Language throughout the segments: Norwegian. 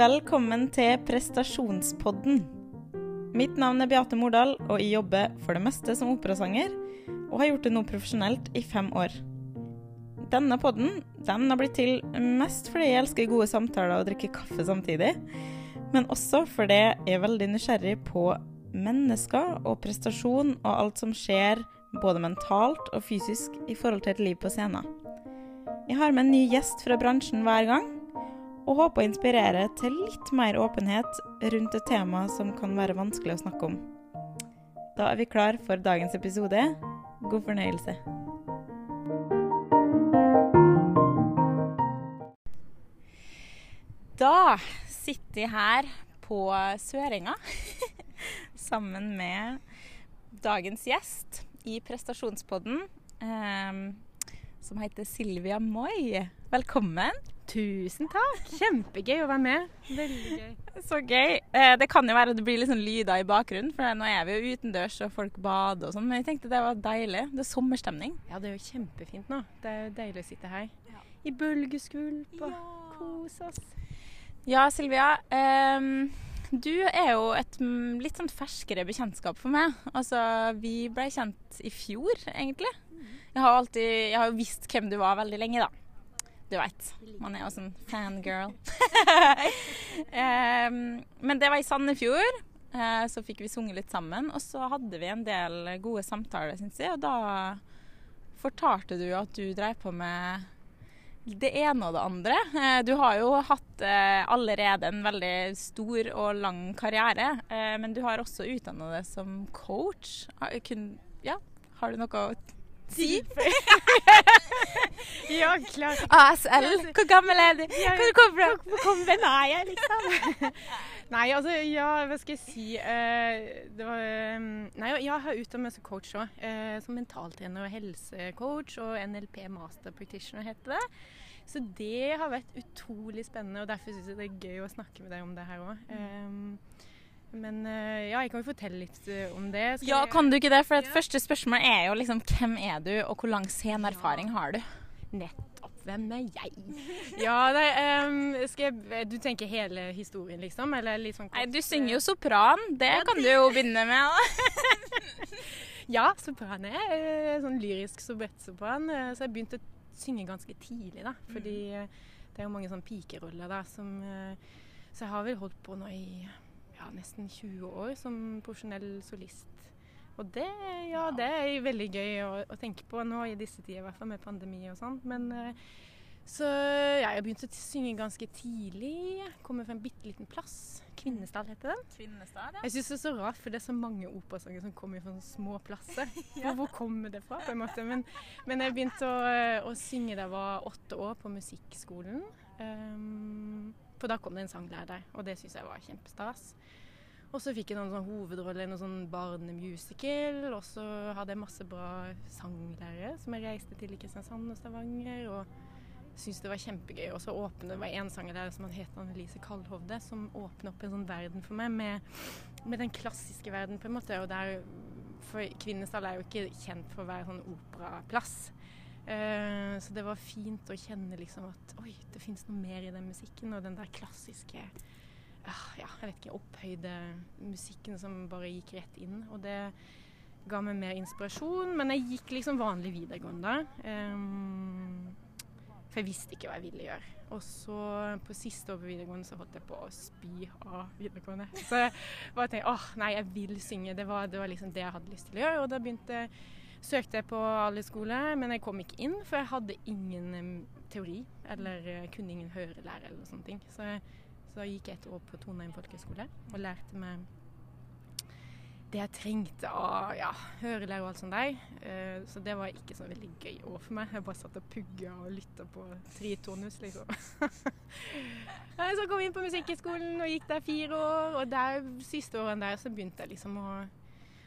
Velkommen til prestasjonspodden. Mitt navn er Beate Mordal, og jeg jobber for det meste som operasanger, og har gjort det nå profesjonelt i fem år. Denne podden den har blitt til mest fordi jeg elsker gode samtaler og drikke kaffe samtidig, men også fordi jeg er veldig nysgjerrig på mennesker og prestasjon og alt som skjer både mentalt og fysisk i forhold til et liv på scenen. Jeg har med en ny gjest fra bransjen hver gang, og håper å inspirere til litt mer åpenhet rundt et tema som kan være vanskelig å snakke om. Da er vi klar for dagens episode. God fornøyelse. Da sitter jeg her på Sørenga sammen med dagens gjest i prestasjonspodden, eh, som heter Silvia Moi. Velkommen. Tusen takk. Kjempegøy å være med. Veldig gøy. Så gøy. Eh, det kan jo være at det blir litt sånn lyder i bakgrunnen, for nå er vi jo utendørs og folk bader og sånn, men jeg tenkte det var deilig. Det er sommerstemning. Ja, det er jo kjempefint nå. Det er jo deilig å sitte her. I bølgeskvulp og kose oss. Ja, Silvia. Um, du er jo et mm, litt sånn ferskere bekjentskap for meg. Altså, vi ble kjent i fjor, egentlig. Jeg har alltid, jeg har jo visst hvem du var veldig lenge, da. Du veit. Man er jo sånn fangirl. Men det var i Sandefjord. Eh, så fikk vi sunget litt sammen, og så hadde vi en del gode samtaler, syns jeg. Og da fortalte du at du dreiv på med det ene og det andre. Eh, Du har jo hatt eh, allerede en veldig stor og lang karriere, men du har også utdanna deg som coach. Ja, har du noe si? Ja, klart. ASL, hvor gammel er du? Hvor du kommer fra? Hvor kommer er jeg, liksom? Nei, altså, ja, hva skal jeg si? Eh, det var eh, Nei, jeg har utdannet meg som coach òg. Eh, som mentaltrener og helsecoach og NLP master practitioner heter det. Så det har vært utrolig spennende, og derfor syns jeg det er gøy å snakke med deg om det her òg. Men eh, ja, jeg kan jo fortelle litt eh, om det. Skal Ja, jeg- kan du ikke det? For det Ja. første spørsmål er jo liksom hvem er du, og hvor lang sceneerfaring har du? Nettopp. Hvem er jeg? Ja, det, um, skal jeg, Du tenker hele historien, liksom? Eller litt sånn Nei, du synger jo eh, sopran. Det kan du jo begynne med. Ja, sopran er eh, sånn lyrisk sobrett-sopran. eh, Så jeg begynte å synge ganske tidlig, da. Fordi eh, det er jo mange sånne pikeroller da som eh, Så jeg har vel holdt på nå i ja, nesten 20 år som profesjonell solist. Og det, ja, det er veldig gøy å, å tenke på nå i disse tider, i hvert fall med pandemi og sånn. Men eh, så ja, jeg begynte å synge ganske tidlig. Kommer fra en bitte liten plass. Kvinesdal heter den. Kvinnestad, Jeg syns det er så rart, for det er så mange operasanger som kommer fra små plasser. Hvor, hvor kommer det fra, på en måte? Men, men jeg begynte å, å synge da jeg var åtte år på musikkskolen. Ehm, for da kom det en sanglærer og det syns jeg var kjempestas. Og så fikk jeg noen sånn hovedrolle i noen sånn barnemusical, og så hadde jeg masse bra sanglærere som jeg reiste til i Kristiansand og Stavanger. og syntes det var kjempegøy. Og så åpnet det en sanglærer som het Annelise Kallhovde, som åpnet opp en sånn verden for meg med, med den klassiske verden, på en måte. Og der, for Kvinesdal er jo ikke kjent for å være sånn operaplass. Eh, så det var fint å kjenne liksom at oi, det fins noe mer i den musikken, og den der klassiske ah, ja, jeg vet ikke, opphøyde musikken som bare gikk rett inn. Og det ga meg mer inspirasjon, men jeg gikk liksom vanlig videregående. Eh, for jeg visste ikke hva jeg ville gjøre. Og så på siste år på videregående så holdt jeg på å spy av videregående. Så jeg bare tenkte åh, nei, jeg vil synge. Det var, det var liksom det jeg hadde lyst til å gjøre. Og da begynte søkte jeg på alle skoler, men jeg kom ikke inn, for jeg hadde ingen teori. Eller eh, kunne ingen hørelærer eller sånne ting. Så, så gikk jeg et år på Trondheim folkehøgskole og lærte meg det jeg trengte av ja, hørelærer og alt sånt der. Eh, så det var ikke så veldig gøy år for meg. Jeg bare satt og pugga og lytta på tritonus, liksom. Så kom jeg inn på Musikkhøgskolen og gikk der fire år. Og der, siste årene der så begynte jeg liksom å,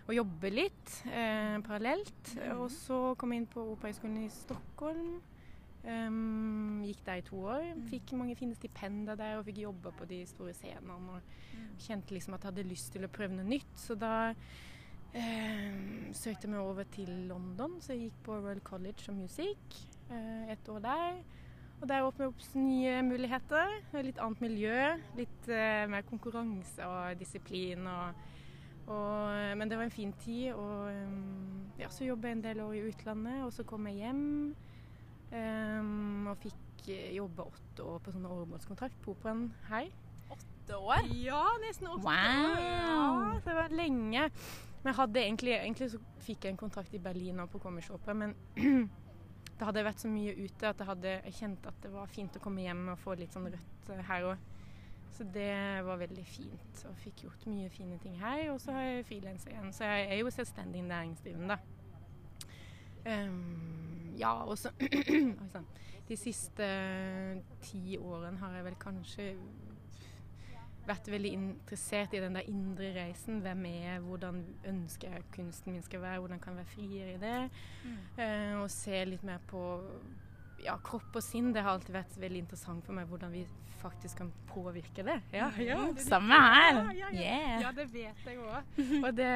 å jobbe litt eh, parallelt. Og så kom jeg inn på Operahøgskolen i Stockholm. Um, gikk der i to år. Fikk mange fine stipender der og fikk jobbe på de store scenene. Og kjente liksom at jeg hadde lyst til å prøve noe nytt. Så da ehm, søkte jeg meg over til London, så jeg gikk på Royal College of Music eh, et år der. Og der åpner opp nye muligheter. Litt annet miljø. Litt eh, mer konkurranse og disiplin. Og, og, men det var en fin tid. Og um, ja, så jobba jeg en del år i utlandet, og så kom jeg hjem. Um, og fikk jobbe åtte år på sånn åremålskontrakt på Operaen her. Åtte år? Ja, nesten åtte Wow. år. Ja, det var lenge. Men egentlig, egentlig så fikk jeg en kontrakt i Berlin og på Commershopet, men det hadde vært så mye ute at jeg hadde jeg kjente at det var fint å komme hjem og få litt sånn rødt eh, her òg. Så det var veldig fint. Og fikk gjort mye fine ting her. Og så har jeg frilans igjen, så jeg er jo selvstendig næringsdrivende. Ehm, ja, og så De siste ti årene har jeg vel kanskje vært veldig interessert i den der indre reisen. Hvem er jeg, hvordan ønsker jeg kunsten min skal være, hvordan kan jeg være friere i det. Eh, og se litt mer på ja, kropp og sinn. Det har alltid vært veldig interessant for meg hvordan vi faktisk kan påvirke det. Ja, ja, det- Samme her. Ja. Yeah. Ja, det vet jeg òg. Det,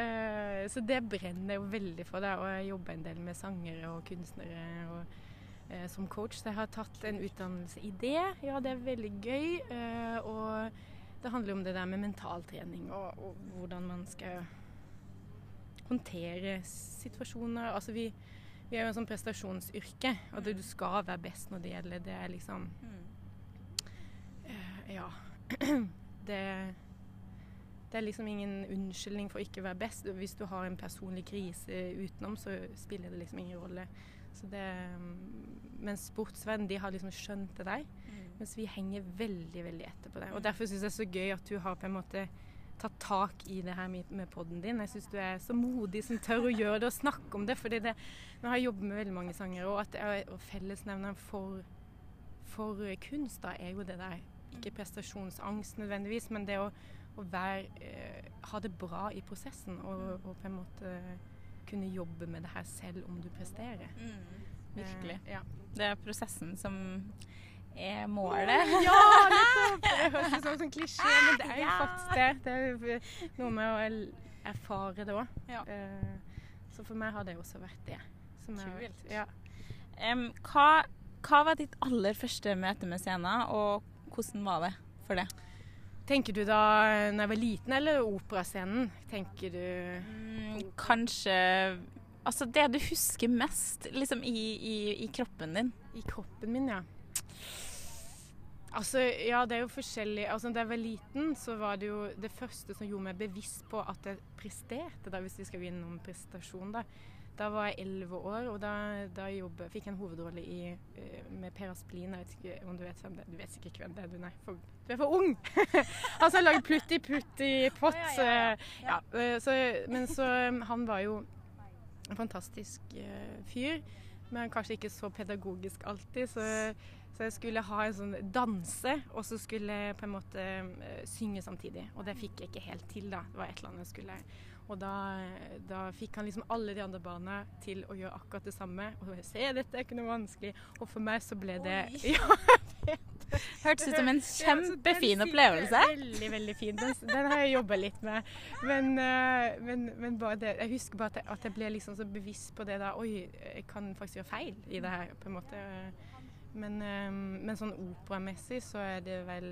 eh, så det brenner jeg jo veldig for. Det. Og jeg jobber en del med sangere og kunstnere og, uh, som coach. Så jeg har tatt en utdannelse i det. Ja, det er veldig gøy. Uh, og det handler om det der med mentaltrening og, og hvordan man skal håndtere situasjoner. Altså vi, vi er jo en sånn prestasjonsyrke, og det du skal være best når det gjelder. Det er liksom uh, ja. Det, det er liksom ingen unnskyldning for ikke å være best. Hvis du har en personlig krise utenom, så spiller det liksom ingen rolle. Så det, mens men sportsverden de har liksom skjønt det der, mens vi henger veldig veldig etter på det. Og Derfor syns jeg det er så gøy at du har på en måte tatt tak i det her med, med podden din. Jeg syns du er så modig som tør å gjøre det og snakke om det. fordi det, Nå har jeg jobbet med veldig mange sangere, og, at er, og fellesnevneren for, for kunst da, er jo det der ikke prestasjonsangst nødvendigvis, men det å, å være, eh, ha det bra i prosessen og, og på en måte kunne jobbe med det her selv om du presterer. Virkelig. Eh, ja. Det er prosessen som er målet. ja, nettopp! Det høres ut som en klisjé, men det er jo Ja. faktisk det. Det er noe med å erfare det òg. Ja. så for meg har det også vært det. Kult. Ja. Um, hva, hva var ditt aller første møte med scenen, og hvordan var det for det? Tenker du da når jeg var liten, eller operascenen? Tenker du Mm, kanskje Altså det du husker mest liksom i, i, i kroppen din. I kroppen min, ja. Altså, ja, det er jo forskjellig. Altså, da jeg var liten, så var det jo det første som gjorde meg bevisst på at jeg presterte, da, hvis vi skal vinne noen prestasjon, da. Da var jeg elleve år, og da, da jobbet, fikk jeg en hovedrolle i, eh, med Per Asplin. Jeg vet ikke om du vet hvem det er. Du vet sikkert ikke hvem det er, du, nei. For, du er for ung! Han som har lagd Plutti Putti Pott. Oh, ja, ja, ja. eh, eh, så, men så um, Han var jo en fantastisk fyr, men kanskje ikke så pedagogisk alltid. Så, så jeg skulle ha en sånn danse, og så skulle jeg på en måte eh, synge samtidig. Og det fikk jeg ikke helt til, da. Det var et eller annet jeg skulle Og da, da fikk han liksom alle de andre barna til å gjøre akkurat det samme. Og jeg se, dette er ikke noe vanskelig. Og for meg så ble det Oi. Ja, Hørtes ut som en kjempefin opplevelse. Veldig, veldig fin. Den, den har jeg jobba litt med. Men, eh, men, men bare det, jeg husker bare at jeg, at jeg ble liksom så bevisst på det da. Oi, jeg kan faktisk gjøre feil i det her, på en måte. Men, eh, men sånn operamessig så er det vel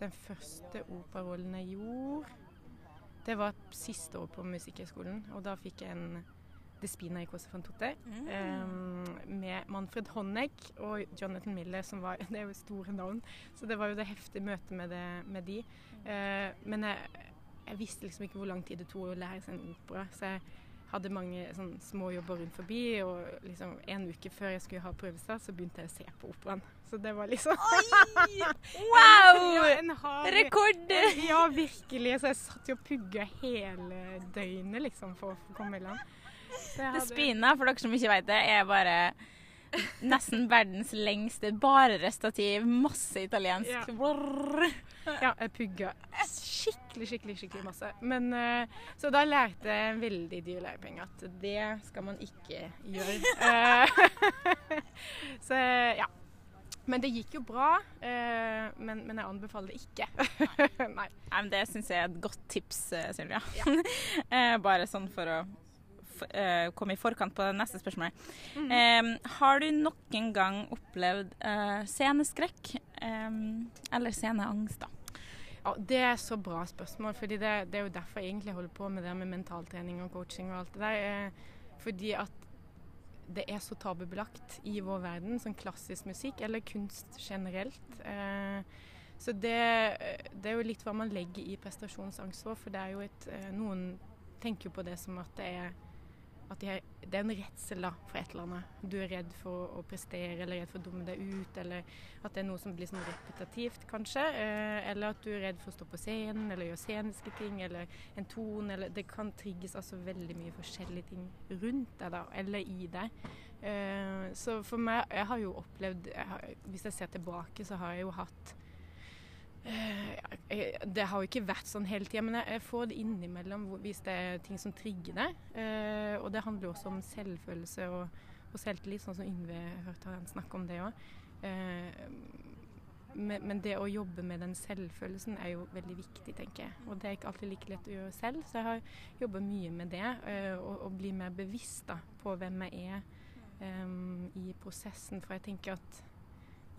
den første operarollen jeg gjorde. Det var siste år på Musikkhøgskolen, og da fikk jeg en Despina i Cosa van Totte. Mm. um, med Manfred Honegg og Jonathan Miller, som var Det er jo store navn. Så det var jo det heftige møtet med, det, med de. Uh, men jeg, jeg visste liksom ikke hvor lang tid det tok å lære seg en opera. Så jeg hadde mange sånn, små jobber rundt forbi, og liksom en uke før jeg skulle ha prøvestart, så begynte jeg å se på operaen. Så det var liksom Wow! Ja, hard- Rekord! Ja, virkelig. Så jeg satt jo og pugga hele døgnet liksom for å komme i land. Jeg Det spina, for dere som ikke vet det, er bare nesten verdens lengste bare restativ. Masse italiensk. Ja. Brrr. Ja, jeg pugga skikkelig, skikkelig skikkelig masse. Men, eh, så da lærte jeg en veldig dyr lærepenge at det skal man ikke gjøre. Eh, så ja. Men det gikk jo bra. eh, men, men jeg anbefaler det ikke. Nei. Nei, men det syns jeg er et godt tips, eh, Sylvia. Ja. Eh, bare sånn for å komme i forkant på det neste spørsmålet. Mm. Um, har du noen gang opplevd uh, sceneskrekk um, eller sceneangst, da? Ja, Det er så bra spørsmål. fordi det, det, er jo derfor jeg egentlig holder på med det med mentaltrening og coaching og alt det der. fordi at det er så tabubelagt i vår verden, sånn klassisk musikk, eller kunst generelt. Eh, så det, det, er jo litt hva man legger i prestasjonsangst for. For det er jo et eh, Noen tenker jo på det som at det er at de er, det er en redsel da, for et eller annet. Du er redd for å prestere, eller redd for å dumme deg ut, eller at det er noe som blir sånn repetitivt, kanskje. Eh, eller at du er redd for å stå på scenen, eller gjøre sceniske ting, eller en tone. Eller det kan trigges altså veldig mye forskjellige ting rundt deg, da, eller i deg. Eh, så for meg, jeg har jo opplevd jeg har, Hvis jeg ser tilbake, så har jeg jo hatt Eh, det har jo ikke vært sånn hele tida, men jeg får det innimellom hvis det er ting som trigger det. Eh, det handler jo også om selvfølelse og, og selvtillit, sånn som Yngve hørte han snakke om det òg. Eh, men, men, det å jobbe med den selvfølelsen er jo veldig viktig, tenker jeg. Og det er ikke alltid like lett å gjøre selv, så jeg har jobba mye med det. Og, og bli mer bevisst da, på hvem jeg er eh, i prosessen. For jeg tenker at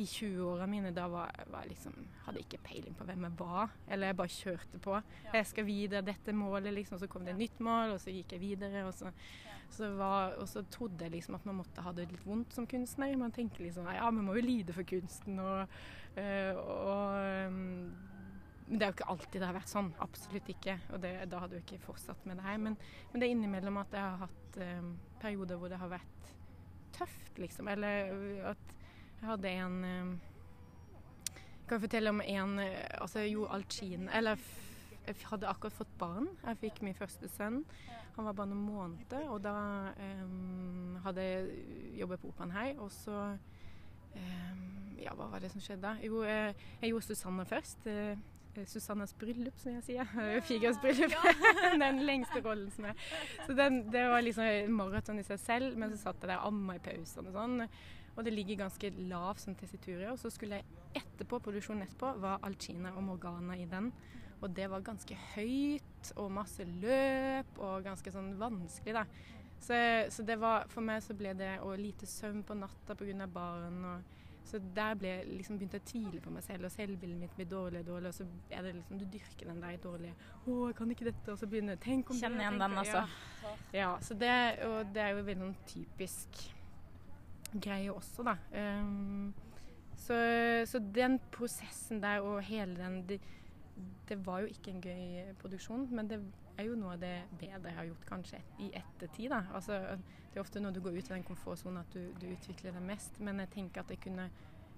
i 20-åra mine da var, var liksom, hadde jeg ikke peiling på hvem jeg var. Eller jeg bare kjørte på. Ja. Jeg skal videre, dette målet, liksom. Så kom det et nytt mål, og så gikk jeg videre. Og så, så, var, og så trodde jeg liksom at man måtte ha det litt vondt som kunstner. Man tenker liksom ja, vi må jo lide for kunsten. Og, øh, og men det er jo ikke alltid det har vært sånn. Absolutt ikke. Og det, da hadde jeg ikke fortsatt med det her. Men, men, det er innimellom at jeg har hatt um, perioder hvor det har vært tøft, liksom. Eller at jeg hadde en eh, Jeg kan fortelle om en eh, Altså, jeg gjorde alt skien Eller jeg hadde akkurat fått barn. Jeg fikk min første sønn. Han var bare noen måneder, og da um, hadde jeg jobbet på Operaen her. Og så um, Ja, hva var det som skjedde da? Jo, jeg, jeg gjorde Susanne først. Susannes bryllup, som jeg sier. Figers bryllup. den lengste rollen som er. Så den, det var liksom maraton i seg selv, men så satt jeg der og amma i pausen og sånn. Og det ligger ganske lav som tessitur Og så skulle jeg etterpå, produksjonen etterpå, var Alcina og Morgana i den. Og det var ganske høyt og masse løp og ganske sånn vanskelig, da. Så, så det var, for meg så ble det og lite søvn på natta pga. barn. og så der ble jeg liksom begynte å tvile på meg selv, og selvbildet mitt blir dårlig og dårlig. Og så er det liksom, du dyrker den der dårlige 'Å, jeg kan ikke dette', og så begynner Tenk om Kjenn igjen den, altså. Ja. ja, så det, og det er jo veldig sånn typisk greie også, da. Um, så, så, den prosessen der og hele den det, det, var jo ikke en gøy produksjon, men det er jo noe av det bedre jeg har gjort kanskje i ettertid. da. Altså, det er ofte når du går ut av den komfortsonen at du, du, utvikler det mest, men jeg tenker at jeg kunne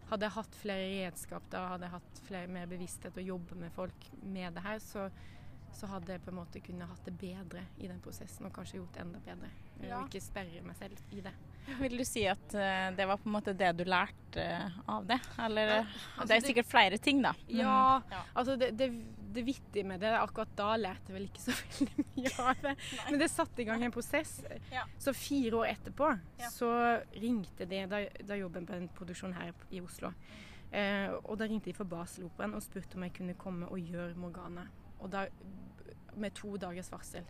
hadde jeg hatt flere redskap da, hadde jeg hatt flere, mer bevissthet og jobbe med folk med det her, så, så hadde jeg på en måte kunne hatt det bedre i den prosessen og kanskje gjort det enda bedre. Ja. Og ikke sperre meg selv i det. Vil du si at uh, det var på en måte det du lærte uh, av det? Eller ja, altså Det er sikkert det, flere ting, da. Ja, ja, altså det, det, det, vittige med det Akkurat da lærte jeg vel ikke så veldig mye av det. Men det satte i gang en prosess. Ja. Så fire år etterpå så ringte de Da, da jobbet jeg på en produksjon her i Oslo. Og da ringte de fra Baseloperaen og spurte om jeg kunne komme og gjøre Morgana. Og da med to dagers varsel.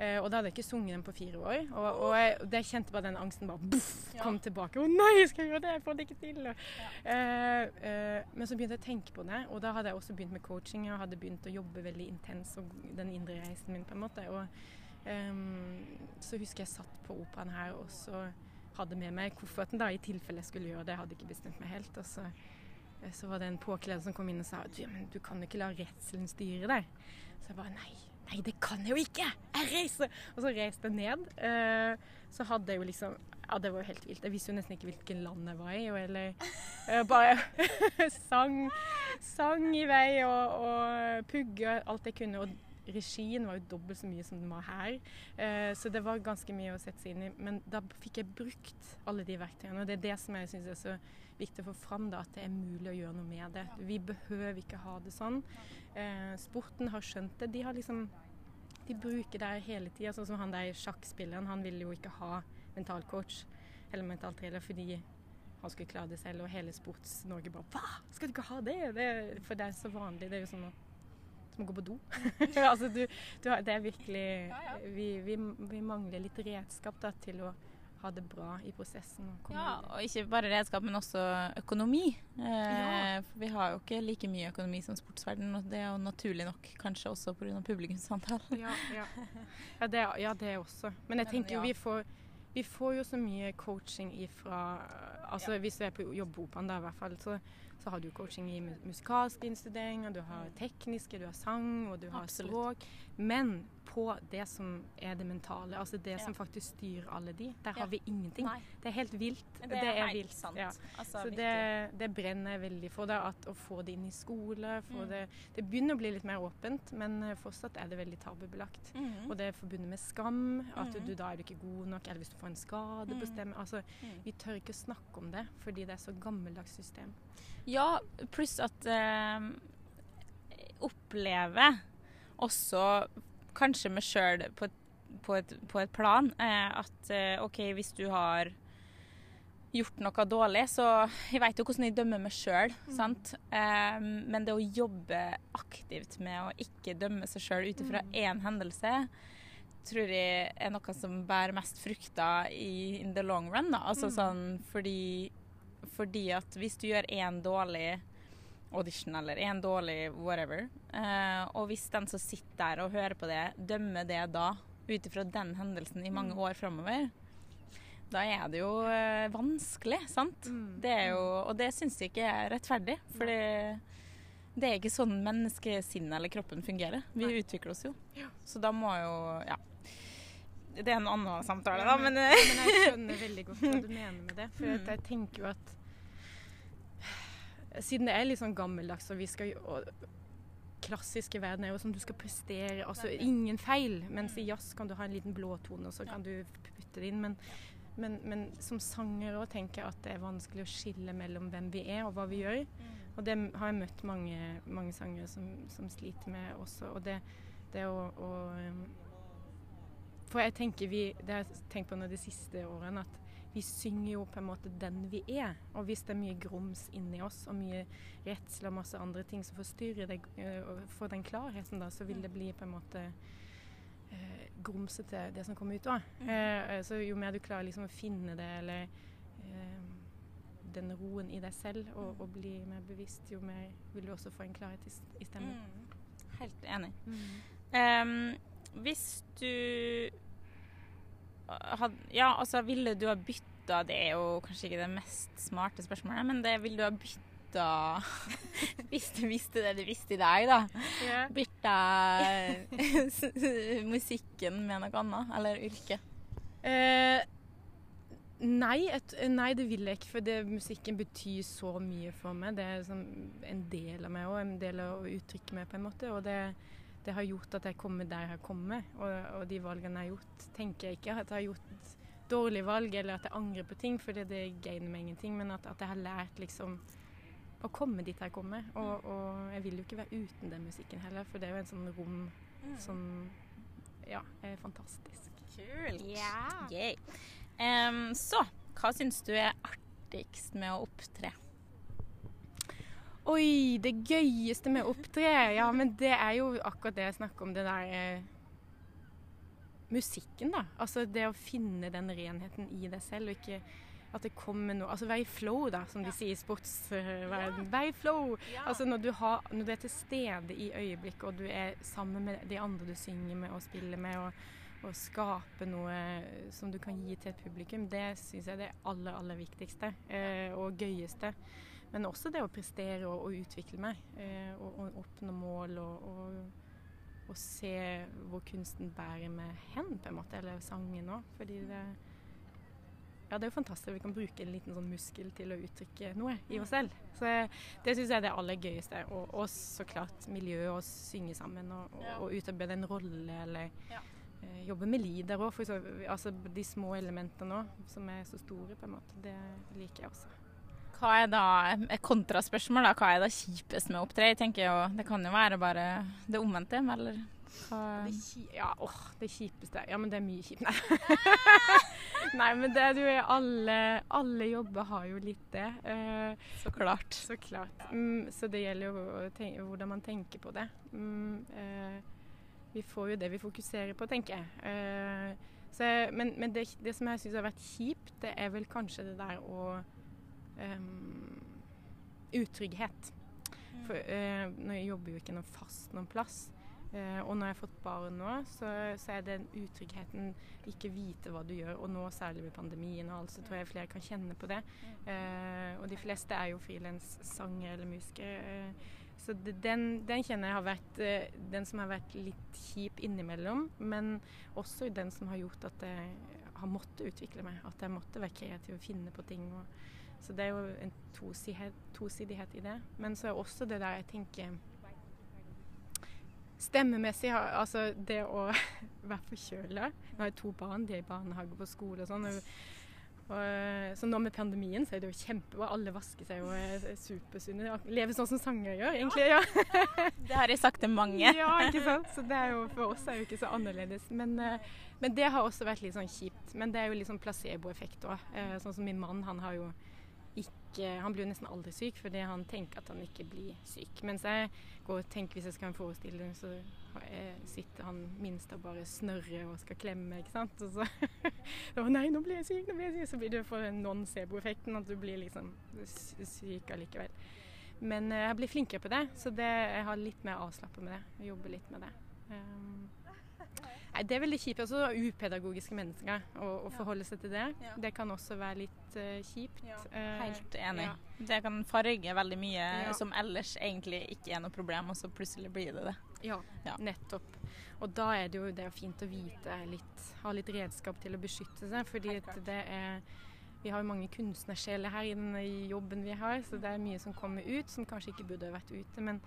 Uh, og da hadde jeg ikke sunget den på fire år. Og, og jeg, jeg, kjente bare den angsten bare buff, kom ja. tilbake. 'Å nei, skal jeg gjøre det? Jeg får det ikke til.' Og, ja. uh, uh, men så begynte jeg å tenke på det, og da hadde jeg også begynt med coaching. Og hadde begynt å jobbe veldig intens og den indre reisen min, på en måte. Og um, så husker jeg satt på operaen her og så hadde med meg kofferten da, i tilfelle jeg skulle gjøre det. Jeg hadde ikke bestemt meg helt. Og så, så var det en påkledd som kom inn og sa men du kan ikke la redselen styre deg. Så jeg bare nei. Nei, det kan jeg jo ikke! Jeg reiser! Og så reiste jeg ned. Uh, så hadde jeg jo liksom Ja, det var jo helt vilt. Jeg visste jo nesten ikke hvilket land jeg var i. Eller uh, bare sang, sang i vei og, og pugge alt jeg kunne. Og regien var jo dobbelt så mye som den var her. Uh, så det var ganske mye å sette seg inn i. Men da fikk jeg brukt alle de verktøyene. Og det er det som jeg syns er så viktig å få fram, da, at det er mulig å gjøre noe med det. Vi behøver ikke ha det sånn. Eh, sporten har skjønt det. De har liksom de bruker det hele tida. Sånn som han der sjakkspilleren. Han ville jo ikke ha mentalcoach eller mentaltrener fordi han skulle klare det selv. Og hele Sports-Norge bare Hva, skal du ikke ha det? det? For det er så vanlig. Det er jo sånn som å gå på do. altså, du, du det er virkelig vi, vi, vi, mangler litt redskap da, til å ha det bra i prosessen. Og ja, og ikke bare redskap, men også økonomi. Eh, ja. For vi har jo ikke like mye økonomi som sportsverden, og det er jo naturlig nok kanskje også pga. publikumsantall. ja, ja. Ja, det, ja, det også. Men jeg tenker jo vi får vi får jo så mye coaching ifra altså Hvis du er på jobb på i hvert fall, så så har du coaching i musikalske instuderinger, du har tekniske, du har sang og du har Absolutt. språk. Men på det som er det mentale, altså det ja. som faktisk styrer alle de, der ja. har vi ingenting. Nei. Det er helt vilt. Det er, det er vilt. sant. Ja. Altså, så det, det, brenner jeg veldig for, da, at, å få det inn i skole. Mm. Det, det, begynner å bli litt mer åpent, men eh, fortsatt er det veldig tabubelagt. Mm. Og det er forbundet med skam, at mm. du, da er du ikke god nok, eller hvis du får en skade på mm. stemmen. Altså, mm. vi tør ikke snakke om det fordi det er så gammeldags system. Ja, pluss at eh, Oppleve også kanskje meg sjøl på, på, på, et plan eh, at eh, OK, hvis du har gjort noe dårlig, så Jeg vet jo hvordan jeg dømmer meg sjøl, mm. eh, men det å jobbe aktivt med å ikke dømme seg sjøl ut ifra mm. én hendelse, tror jeg er noe som bærer mest frukter i in the long run. Da. Altså mm. sånn fordi fordi at hvis du gjør én dårlig audition eller en dårlig whatever, eh, og hvis den som sitter der og hører på det, dømmer det da ut ifra den hendelsen i mange mm. år framover, da er det jo eh, vanskelig, sant? Mm. Det er jo, og det syns jeg ikke er rettferdig. For det er ikke sånn menneskesinnet eller kroppen fungerer. Vi Nei. utvikler oss jo. Ja. Så da må jo Ja. Det er en annen samtale, da, men, men, men jeg skjønner veldig godt hva du mener med det. For mm. jeg tenker jo at siden det er litt sånn gammeldags, og vi skal jo klassiske verden er jo sånn du skal prestere, altså ingen feil. Mens i jazz kan du ha en liten blåtone, og så kan du putte det inn. Men, men, men som sanger òg tenker jeg at det er vanskelig å skille mellom hvem vi er og hva vi gjør. Mm. Og det har jeg møtt mange, mange sangere som, som, sliter med også. Og det, det å, å, um, For jeg tenker vi Det har jeg tenkt på nå de siste årene, at vi synger jo på en måte den vi er. Og hvis det er mye grums inni oss, og mye redsel og masse andre ting som forstyrrer deg, og for den klarheten, da, så vil det bli på en måte eh, grumsete, det som kommer ut. Uh, mm. så jo mer du klarer liksom å finne det, eller den roen i deg selv, og, mm. og, bli mer bevisst, jo mer vil du også få en klarhet i, i stemmen. Mm. Helt enig. Mm. Um, hvis du had, Ja, altså, ville du ha bytta Det er jo kanskje ikke det mest smarte spørsmålet, men det ville du ha bytta Hvis du visste det du visste i dag, da. Yeah. Bytta musikken med noe annet, eller yrke? Eh, nei, et, nei, det vil jeg ikke. For det, musikken betyr så mye for meg. Det er sånn, en del av meg òg, en del av å uttrykke meg, på en måte. Og det, det har gjort at jeg kommer der jeg har kommet. Og, og, de valgene jeg har gjort, tenker jeg ikke at jeg har gjort dårlige valg, eller at jeg angrer på ting, for det, det gainer meg ingenting. Men at, at, jeg har lært liksom å komme dit jeg kommer. Og, og, jeg vil jo ikke være uten den musikken heller, for det er jo en sånn rom mm. som ja, er fantastisk. Kult. Yeah. Um, så hva syns du er artigst med å opptre? Oi, det gøyeste med å opptre. Ja, men det er jo akkurat det jeg snakker om, det der eh, Musikken, da. Altså det å finne den renheten i deg selv, og ikke at det kommer noe Altså være i flow, da, som de sier i sportsverden. Uh, Vær i flow! Ja. Altså når du, har, når du, er til stede i øyeblikket, og du er sammen med de andre du synger med og spiller med, og, og skape noe som du kan gi til et publikum, det syns jeg er det aller, aller viktigste Eh, og gøyeste. Men også det å prestere og, og utvikle meg. Eh, og, og, oppnå mål og, og, se hvor kunsten bærer meg hen, på en måte. Eller sangen òg. Fordi det ja, det er jo fantastisk. Vi kan bruke en liten sånn muskel til å uttrykke noe i oss selv. Så Det syns jeg er det aller gøyeste. Og, og så klart miljøet, å synge sammen og, og, og utarbeide en rolle eller ja. eh, jobbe med lider òg. Altså, de små elementene òg, som er så store, på en måte. Det liker jeg også. Hva er da et kontraspørsmål? da, Hva er da kjipest med å opptre? Jeg tenker jo, Det kan jo være bare det omvendte, eller Det, ja, åh, det kjipeste Ja, men det er mye kjipt. Nei, Nei men det er jo alle, alle jobber har jo litt det. Uh, Så klart. så klart. Mm, så det gjelder jo tenke, hvordan man tenker på det. Mm, uh, vi får jo det vi fokuserer på, tenker jeg. Uh, så, men men det, det som jeg syns har vært kjipt, det er vel kanskje det der å Utrygghet. For eh, nå jobber jo ikke noe fast noen plass. Eh, og når jeg har fått barn nå, så, så er den utryggheten ikke vite hva du gjør. Og nå særlig med pandemien og alt, så tror jeg flere kan kjenne på det. Eh, og de fleste er jo frilanssanger eller musikere. Eh, så det, den, den kjenner jeg har vært eh, den som har vært litt kjip innimellom. Men også den som har gjort at jeg har måttet utvikle meg. At jeg måtte være kreativ og finne på ting. Og, så det er jo en tosidighet, tosidighet i det. Men så er også det der jeg tenker Stemmemessig, altså det å være forkjøla Nå har jeg to barn, de er i barnehage på skole og sånn. Så nå med pandemien så er det jo kjempebra. Alle vasker seg og er supersunne. Lever sånn som sanger gjør, egentlig. ja. Det har jeg sagt til mange. Ja, ikke sant? Så det er jo, for oss er jo ikke så annerledes. Men, eh, men det har også vært litt sånn kjipt. Men det er jo litt sånn placeboeffekt òg. Eh, sånn som min mann, han har jo ikke Han blir jo nesten aldri syk fordi han tenker at han ikke blir syk. Mens jeg går og tenker hvis jeg skal ha en forestilling, så sitter han minst og bare snørrer og skal klemme, ikke sant. Og så Å nei, nå blir jeg syk, nå blir jeg syk. Så blir det for non-sebo-effekten at du blir liksom syk allikevel. Men eh, jeg blir flinkere på det, så det, jeg har litt mer avslappet med det. Jeg jobber litt med det. Um, nei, det er veldig kjipt. Også upedagogiske mennesker å, å forholde seg til det. Ja. Det kan også være litt uh, kjipt. Ja. Helt enig. ja. Det kan farge veldig mye Ja. som ellers egentlig ikke er noe problem, og så plutselig blir det det. Ja, Ja. nettopp. Og da er det jo det er fint å vite litt, ha litt redskap til å beskytte seg, fordi at det er vi har jo mange kunstnersjeler her i den jobben vi har, så det er mye som kommer ut som kanskje ikke burde vært ute. Men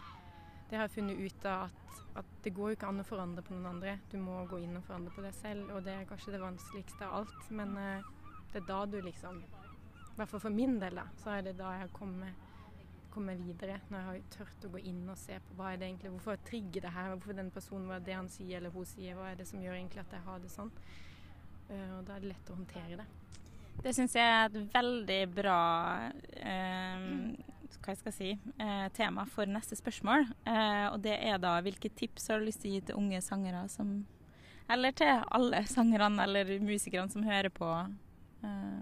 det har jeg funnet ut av at, at det går jo ikke an å forandre på noen andre. Du må gå inn og forandre på deg selv, og det er kanskje det vanskeligste av alt. Men eh, det er da du liksom I hvert fall for min del, da, så er det da jeg har kommet, kommet videre. Når jeg har tørt å gå inn og se på hva er det egentlig, hvorfor trigger det her, hvorfor den personen, hva er det han sier eller hun sier, hva er det som gjør egentlig at jeg har det sånn. Uh, og da er det lett å håndtere det. Det syns jeg er et veldig bra eh, hva jeg skal si, eh, tema for neste spørsmål. Eh, og det er da hvilke tips har du lyst til å gi til unge sangere som Eller til alle sangerne eller musikerne som hører på eh,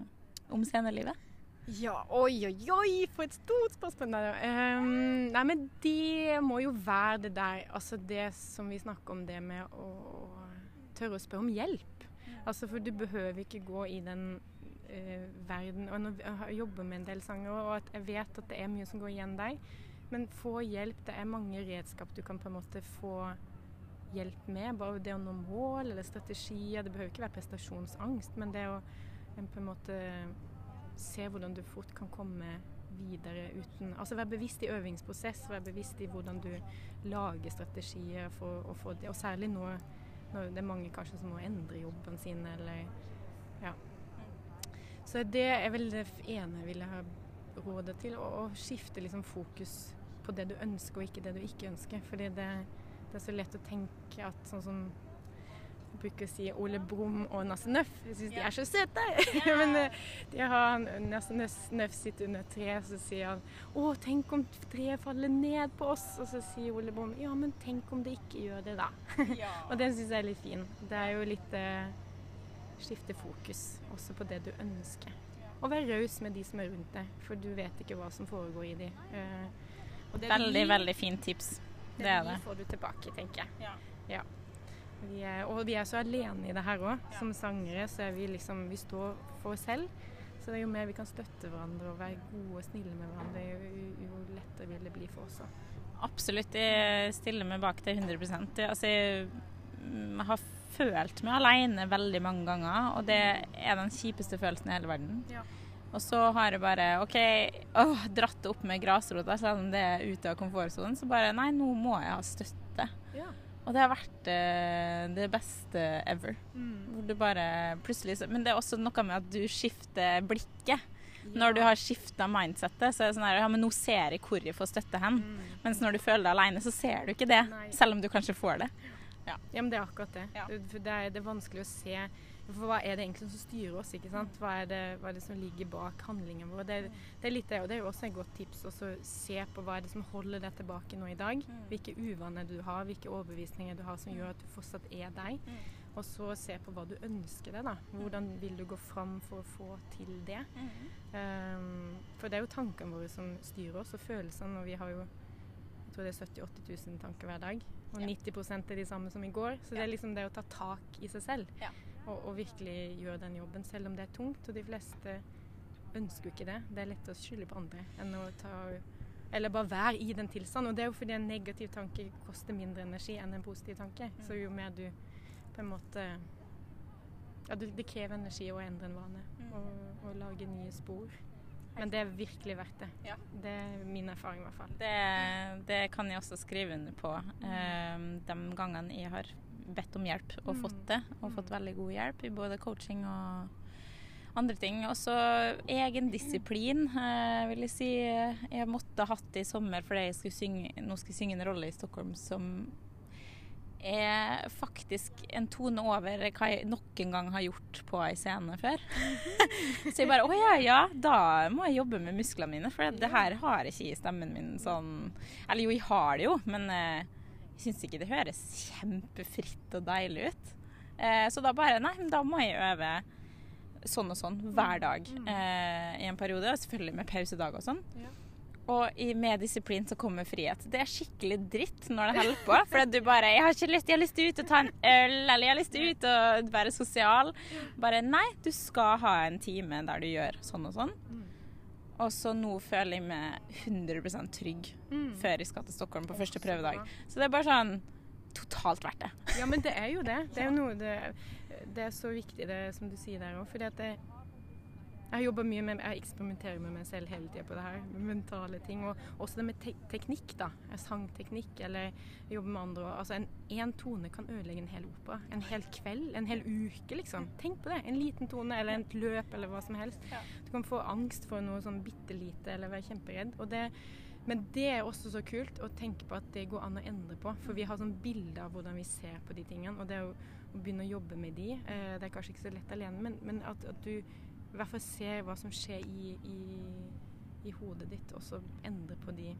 om scenelivet? Ja, oi, oi, oi, for et stort spørsmål. Ehm, nei, men det må jo være det der Altså det som vi snakker om, det med å tørre å spørre om hjelp. Altså For du behøver ikke gå i den eh, verden Og når jeg jobber med en del sanger, og at jeg vet at det er mye som går igjen deg. Men få hjelp. Det er mange redskap du kan på en måte få hjelp med. Bare det å nå mål eller strategier. Det behøver ikke være prestasjonsangst, men det å på en måte se hvordan du fort kan komme videre uten Altså være bevisst i øvingsprosess, være bevisst i hvordan du lager strategier for å få det. Og særlig nå når det er mange kanskje som må endre jobben sin, eller Ja. Så det er vel det ene jeg ville ha rådet til. Å, skifte liksom fokus på det du ønsker, og ikke det du ikke ønsker. Fordi det, det er så lett å tenke at sånn som jeg bruker å si Ole Brumm og Nasse Nøff. Jeg syns de er så søte! Men eh, de har Nasse Nøff- sitter under et tre, så sier han 'Å, tenk om treet faller ned på oss.' Og så sier Ole Brumm 'Ja, men tenk om det ikke gjør det, da'. Og den syns jeg er litt fin. Det er jo litt eh, Skifte fokus også på det du ønsker. Og vær raus med de som er rundt deg, for du vet ikke hva som foregår i de. Eh, og det du Veldig, veldig fint tips. det Det er det det. får du tilbake, tenker jeg. Ja. Ja. Vi er, og vi er så alene i det her òg. Som sangere så er vi liksom Vi står for oss selv. Så det er jo mer vi kan støtte hverandre og være gode og snille med hverandre, jo, jo, jo lettere vil det bli for oss òg. Absolutt. Jeg stiller meg bak det 100 Det- Altså, jeg mm, har følt meg alene veldig mange ganger, og det er den kjipeste følelsen i hele verden. Ja. Og så har jeg bare OK, åh, dratt det opp med grasrota, selv om det er ute av komfortsonen. Så bare Nei, nå må jeg ha støtte. Ja. Og det har vært eh, det beste ever. Hvor du bare plutselig Men det er også noe med at du skifter blikket. Når du har skifta mindsettet, så er det sånn her Ja, men nå ser jeg hvor jeg får støtte hen. Mm. Mens når du føler deg alene, så ser du ikke det. Nei. Selv om du kanskje får det. Ja. ja, men det er akkurat det. Ja. Det- det er, det er vanskelig å se for hva er det egentlig som styrer oss? ikke sant? Hva er det, hva er det som ligger bak handlingen vår? Det, er- det er litt det, og det er jo også et godt tips å se på hva er det som holder deg tilbake nå i dag. Mm. Hvilke uvaner du har, hvilke overbevisninger du har som gjør at du fortsatt er deg. Mm. Og så se på hva du ønsker deg. da. Hvordan vil du gå fram for å få til det? Um, for det er jo tankene våre som styrer oss, og følelsene. Og vi har jo tror det er 70 000-80 000 tanker hver dag. Og Ja. 90% er de samme som i går. Så det er liksom det å ta tak i seg selv. Ja. Og, og virkelig gjøre den jobben, selv om det er tungt. Og de fleste ønsker jo ikke det. Det er lett å skylde på andre enn å ta Eller bare være i den tilstanden. Og det er jo fordi en negativ tanke koster mindre energi enn en positiv tanke. Mm. Så jo mer du på en måte Ja, det, krever energi å endre en vane Mm. og, og lage nye spor. Men det er virkelig verdt det. Ja. Det er min erfaring i hvert fall. Det, det kan jeg også skrive under på. Um, de gangene jeg har bedt om hjelp og Mm. fått det, og Mm. fått veldig god hjelp i både coaching og andre ting. Også egendisiplin, uh, vil jeg si. Jeg måtte hatt det i sommer fordi jeg skulle synge, nå skulle jeg synge en rolle i Stockholm som er faktisk en tone over hva jeg noen gang har gjort på ei scene før. så jeg bare Å ja, ja, da må jeg jobbe med musklene mine, for det her har jeg ikke i stemmen min sånn Eller jo, jeg har det jo, men eh, jeg syns ikke det høres kjempefritt og deilig ut. Eh, så da bare Nei, da må jeg øve sånn og sånn hver dag Mm. eh, i en periode. Og selvfølgelig med pausedag og sånn. Og med disiplin så kommer frihet. Det er skikkelig dritt når det holder på. For du bare 'Jeg har ikke lyst, jeg har lyst til ut og ta en øl', eller 'jeg har lyst til ut og være sosial'. Bare nei, du skal ha en time der du gjør sånn og sånn. Mm. Og så nå føler jeg meg 100 trygg Mm. før jeg skal til Stockholm på første prøvedag. Så det er bare sånn totalt verdt det. Ja, men det er jo det. Det er jo noe det, det er så viktig, det som du sier der òg. At det, jeg jobber mye med Jeg eksperimenterer med meg selv hele tida på det her. Med mentale ting. Og også det med te teknikk, da. Sangteknikk. Eller jobbe med andre. Altså, en én tone kan ødelegge en hel opera. En hel kveld. En hel uke, liksom. Tenk på det. En liten tone eller et løp eller hva som helst. Du kan få angst for noe sånn bitte lite eller være kjemperedd. Og det men det er også så kult å tenke på at det går an å endre på. For vi har sånn bilde av hvordan vi ser på de tingene. Og det å, å begynne å jobbe med de, eh, det er kanskje ikke så lett alene, men, men at, at du i hvert fall ser hva som skjer i, i, i hodet ditt, og så endre på de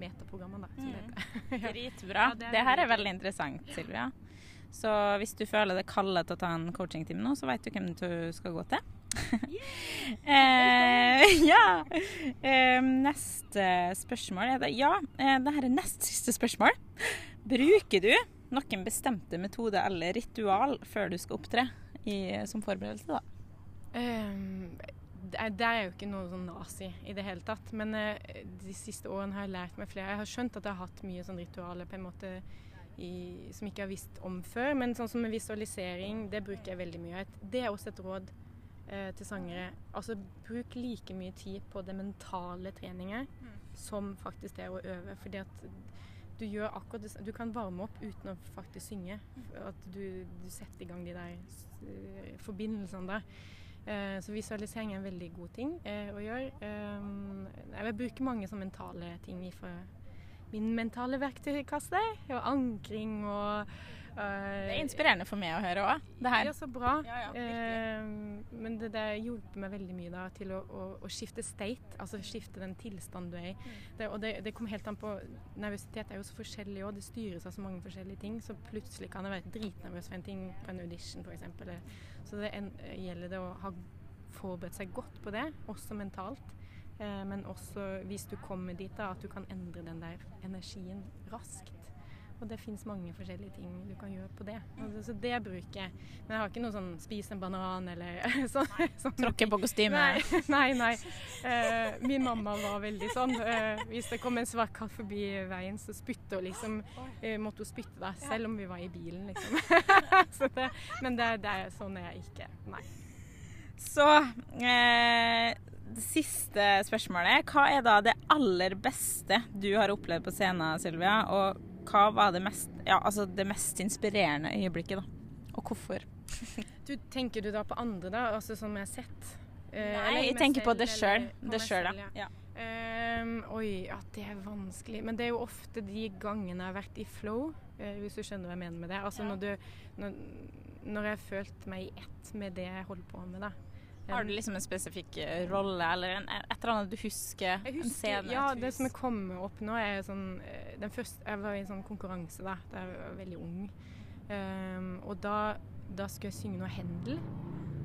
metaprogrammene, da. Som Mm. det heter. Ja. Dritbra. Ja, det det, her er veldig interessant, Silvia. Så hvis du føler det kallet til å ta en coachingtime nå, så vet du hvem du skal gå til. eh, ja. Eh, neste spørsmål er det Ja, eh, det her er nest siste spørsmål. Bruker du noen bestemte metode eller ritual før du skal opptre i, som forberedelse, da? Ehm, det er- jo ikke noe sånn nazi i det hele tatt. Men eh, de siste årene har jeg lært meg flere. Jeg har skjønt at jeg har hatt mye sånn ritualer på en måte i, som ikke har visst om før. Men sånn som visualisering, det bruker jeg veldig mye. Det er også et råd eh, til sangere. Altså bruk like mye tid på det mentale treninger som faktisk det å øve. Fordi at du gjør akkurat det Du kan varme opp uten å faktisk synge. At du, du setter i gang de der forbindelsene der. Eh, så visualisering er en veldig god ting eh, å gjøre. Um, jeg vil bruke mange sånne mentale ting fra min mentale verktøykasse. Og ankring og eh, Det er inspirerende for meg å høre òg, det her. Ja, så bra. Ja, ja, eh, men det det hjelper meg veldig mye da, til å, å, å skifte state, altså skifte den tilstanden du er i. Det, og det, det kommer helt an på Nervøsitet er jo så forskjellig òg, det styres av så mange forskjellige ting. Så plutselig kan jeg være dritnervøs for en ting på en audition f.eks. Så det en, gjelder det å ha forberedt seg godt på det, også mentalt. Eh, men også hvis du kommer dit, da, at du kan endre den der energien raskt. Og det fins mange forskjellige ting du kan gjøre på det. Altså, så det bruker jeg. Men jeg har ikke noe sånn spis en banan eller sånn. sånn Tråkke på kostyme. Nei, nei. nei. Uh, min mamma var veldig sånn. Uh, hvis det kom en svart katt forbi veien, så spytte hun liksom Uh, Måtte hun spytte da, selv om vi var i bilen, liksom. så det, men det, det er sånn er jeg ikke. Nei. Så eh, det siste spørsmålet. Hva er da det aller beste du har opplevd på scenen, Sylvia? Og hva var det mest, ja, altså det mest inspirerende øyeblikket, da? Og hvorfor? Du, tenker du da på andre, da? Altså som jeg har sett? Eh, eller Nei, jeg tenker tenker på det sjøl. Det sjøl, selv, ja. ja. Um, oi, at det er vanskelig. Men det er jo ofte de gangene jeg har vært i flow, uh, hvis du skjønner hva jeg mener med det. Altså ja. når, du, når, når, jeg har følt meg i ett med det jeg holder på med, da. Har du liksom en spesifikk eh, rolle, eller en, et eller annet du husker? husker en scene? Ja, det som er kommet opp nå, er sånn eh, den første, Jeg var i en sånn konkurranse da da jeg var veldig ung. Um, og da, da skulle jeg synge noe Händel.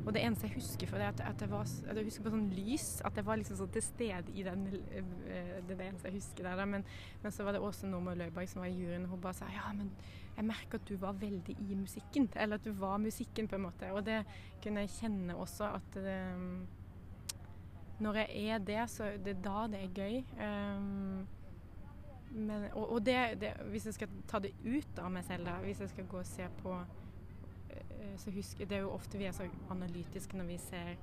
Og det eneste jeg husker for det, at, at, jeg, var, at jeg husker på sånn lys. At jeg var liksom sånn til stede i den eh, Det er det eneste jeg husker der. Men, men, så var det Åse Norma Løiberg som var i juryen, og hun bare sa ja, men jeg merker at du var veldig i musikken. Eller at du var musikken, på en måte. Og det kunne jeg kjenne også at um, Når jeg er det, så det er da det er gøy. Um, men, og, og det, det, hvis jeg skal ta det ut av meg selv, da, hvis jeg skal gå og se på Eh, så husker, Det er jo ofte vi er så analytiske når vi ser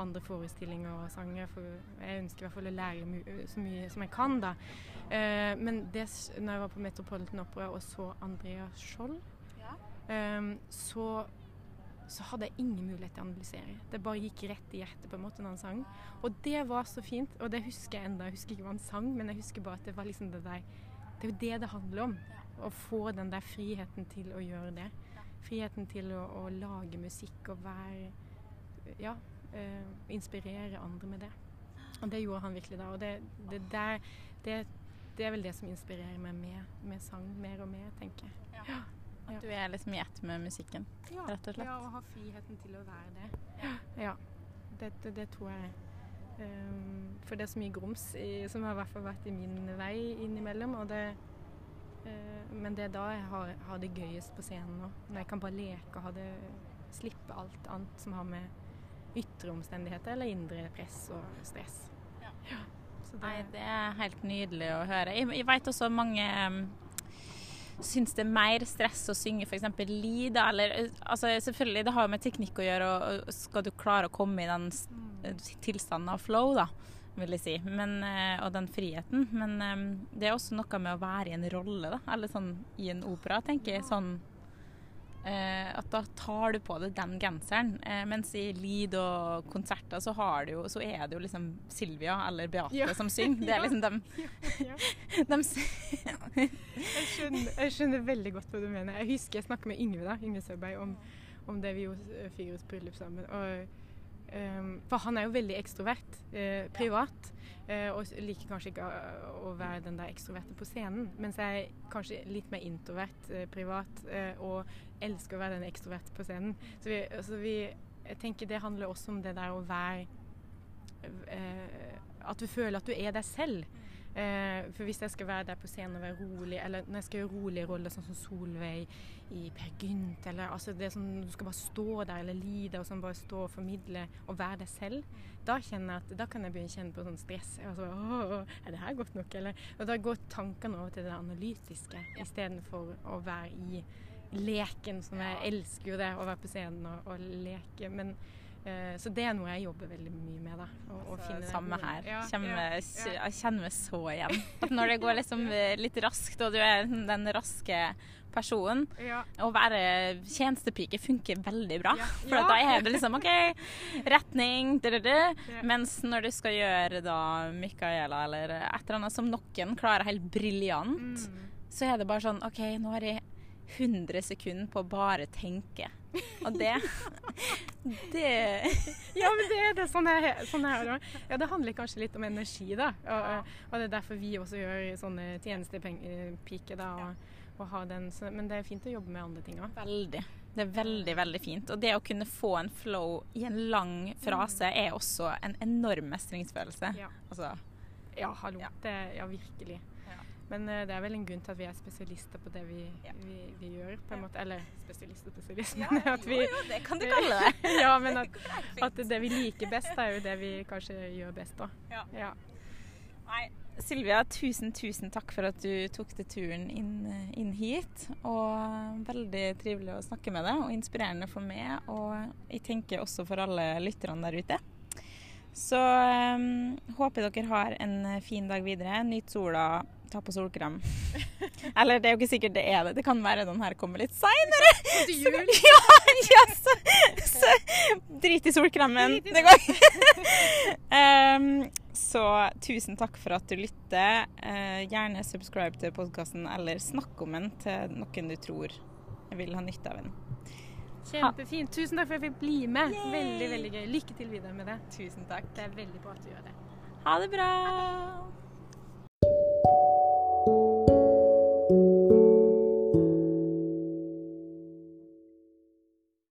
andre forestillinger og sanger. For jeg ønsker i hvert fall å lære så mye som jeg kan, da. Eh, men det, når jeg var på Metropolitan Opera og så Andrea Skjold, ja. eh, så, så, hadde jeg ingen mulighet til å analysere. Det bare gikk rett i hjertet på en måte når han sang. Og det var så fint. Og det husker jeg enda. Jeg husker ikke hva han sang, men jeg husker bare at det var liksom det der Det er jo det det handler om. Å få den der friheten til å gjøre det friheten til å, å lage musikk og være Ja, uh, inspirere andre med det. Og det gjorde han virkelig da. Og det, det, der, det, det er vel det som inspirerer meg med, med sang mer og mer, tenker jeg. Ja. At du er liksom i ett med musikken, ja. rett og slett? Ja, og ha friheten til å være det. Ja. Det, det tror jeg. Um, for det er så mye grums i, som har i hvert fall vært i min vei innimellom. Og det, Eh, men det er da jeg har, har det gøyest på scenen nå. Når jeg kan bare leke og ha det, slippe alt annet som har med ytre omstendigheter eller indre press og stress. Ja. Ja, det, Nei, det er helt nydelig å høre. Jeg, jeg vet også mange um, syns det er mer stress å synge f.eks. lead. Eller, altså, selvfølgelig, det har jo med teknikk å gjøre, og, og skal du klare å komme i den mm. tilstanden av flow, da vil jeg si. Men, eh, og den friheten. Men um, det er også noe med å være i en rolle, da. Eller sånn i en opera, tenker jeg. Sånn uh, at da tar du på deg den genseren. Mens i lyd og konserter så, har du jo, så er det jo liksom Silvia eller Beate ja. som synger. Det er liksom dem, ja. dem jeg, skjønner, jeg, skjønner, veldig godt hva du mener. Jeg husker jeg snakka med Yngve da, Yngve Søberg om, om det vi gjorde Figurus bryllup sammen. og for han er jo veldig ekstrovert uh, privat, uh, og liker kanskje ikke å, være den der ekstroverte på scenen. Mens jeg er kanskje litt mer introvert uh, privat, og elsker å være den ekstroverte på scenen. Så, vi, altså vi, jeg tenker det handler også om det der å være At du føler at du er deg selv. Eh, for hvis jeg skal være der på scenen og være rolig, eller når jeg skal gjøre rolige roller, sånn som Solveig i Per Gynt, eller altså det som du skal bare stå der eller lide og sånn bare stå og formidle og være deg selv, da kjenner jeg at da kan jeg begynne å kjenne på sånn stress. Altså, å, er det her godt nok, eller? Og da går tankene over til det analytiske ja. istedenfor å være i leken, som jeg elsker jo det, å være på scenen og, og leke. men så det er noe jeg jobber veldig mye med. da. Å, å sammen samme her. Ja, Kjenner, ja, ja. Jeg kjenner meg så igjen. At når det går liksom eh, litt raskt, og du er den raske personen, å være tjenestepike funker veldig bra. For da er det liksom OK, retning. Mens når du skal gjøre da Micaela eller et eller annet som noen klarer helt briljant, mm. så er det bare sånn OK, nå har jeg 100 sekunder på å bare tenke. Og det Det Ja, men det er det. Sånn er, sånn er det. Ja, det handler kanskje litt om energi, da. Og, og det er derfor vi også gjør sånne tjenestepiker, da. Og, og har den, så, men det er fint å jobbe med andre ting òg. Veldig. Det er veldig, veldig fint. Og det å kunne få en flow i en lang frase mm. er også en enorm mestringsfølelse. Ja, altså. ja hallo. Ja. Det, ja, virkelig. Men uh, det er vel en grunn til at vi er spesialister på det vi, ja. vi, vi gjør, på en måte. Eller spesialister spesialist, og spesialist. vi Jo, jo, det kan du kalle det. ja, men at, at, det vi liker best, er jo det vi kanskje gjør best, da. Ja. ja. Nei, Silvia, tusen, tusen takk for at du tok deg turen inn, inn, hit. Og veldig trivelig å snakke med deg, og inspirerende for meg. Og jeg tenker også for alle lytterne der ute. Så um, håper dere har en fin dag videre. Nyt sola ta på solkrem. Eller det er jo ikke sikkert det er det. Det kan være den her kommer litt seinere. Ja, ja, så, så drit i solkremen. Det går. um, så tusen takk for at du lytter. Uh, gjerne subscribe til podkasten, eller snakk om den til noen du tror vil ha nytte av den. Kjempefint. Tusen takk for at jeg fikk bli med. Yay! Veldig, veldig gøy. Lykke til videre med det. Tusen takk. Det er veldig bra at du gjør det. Ha det bra!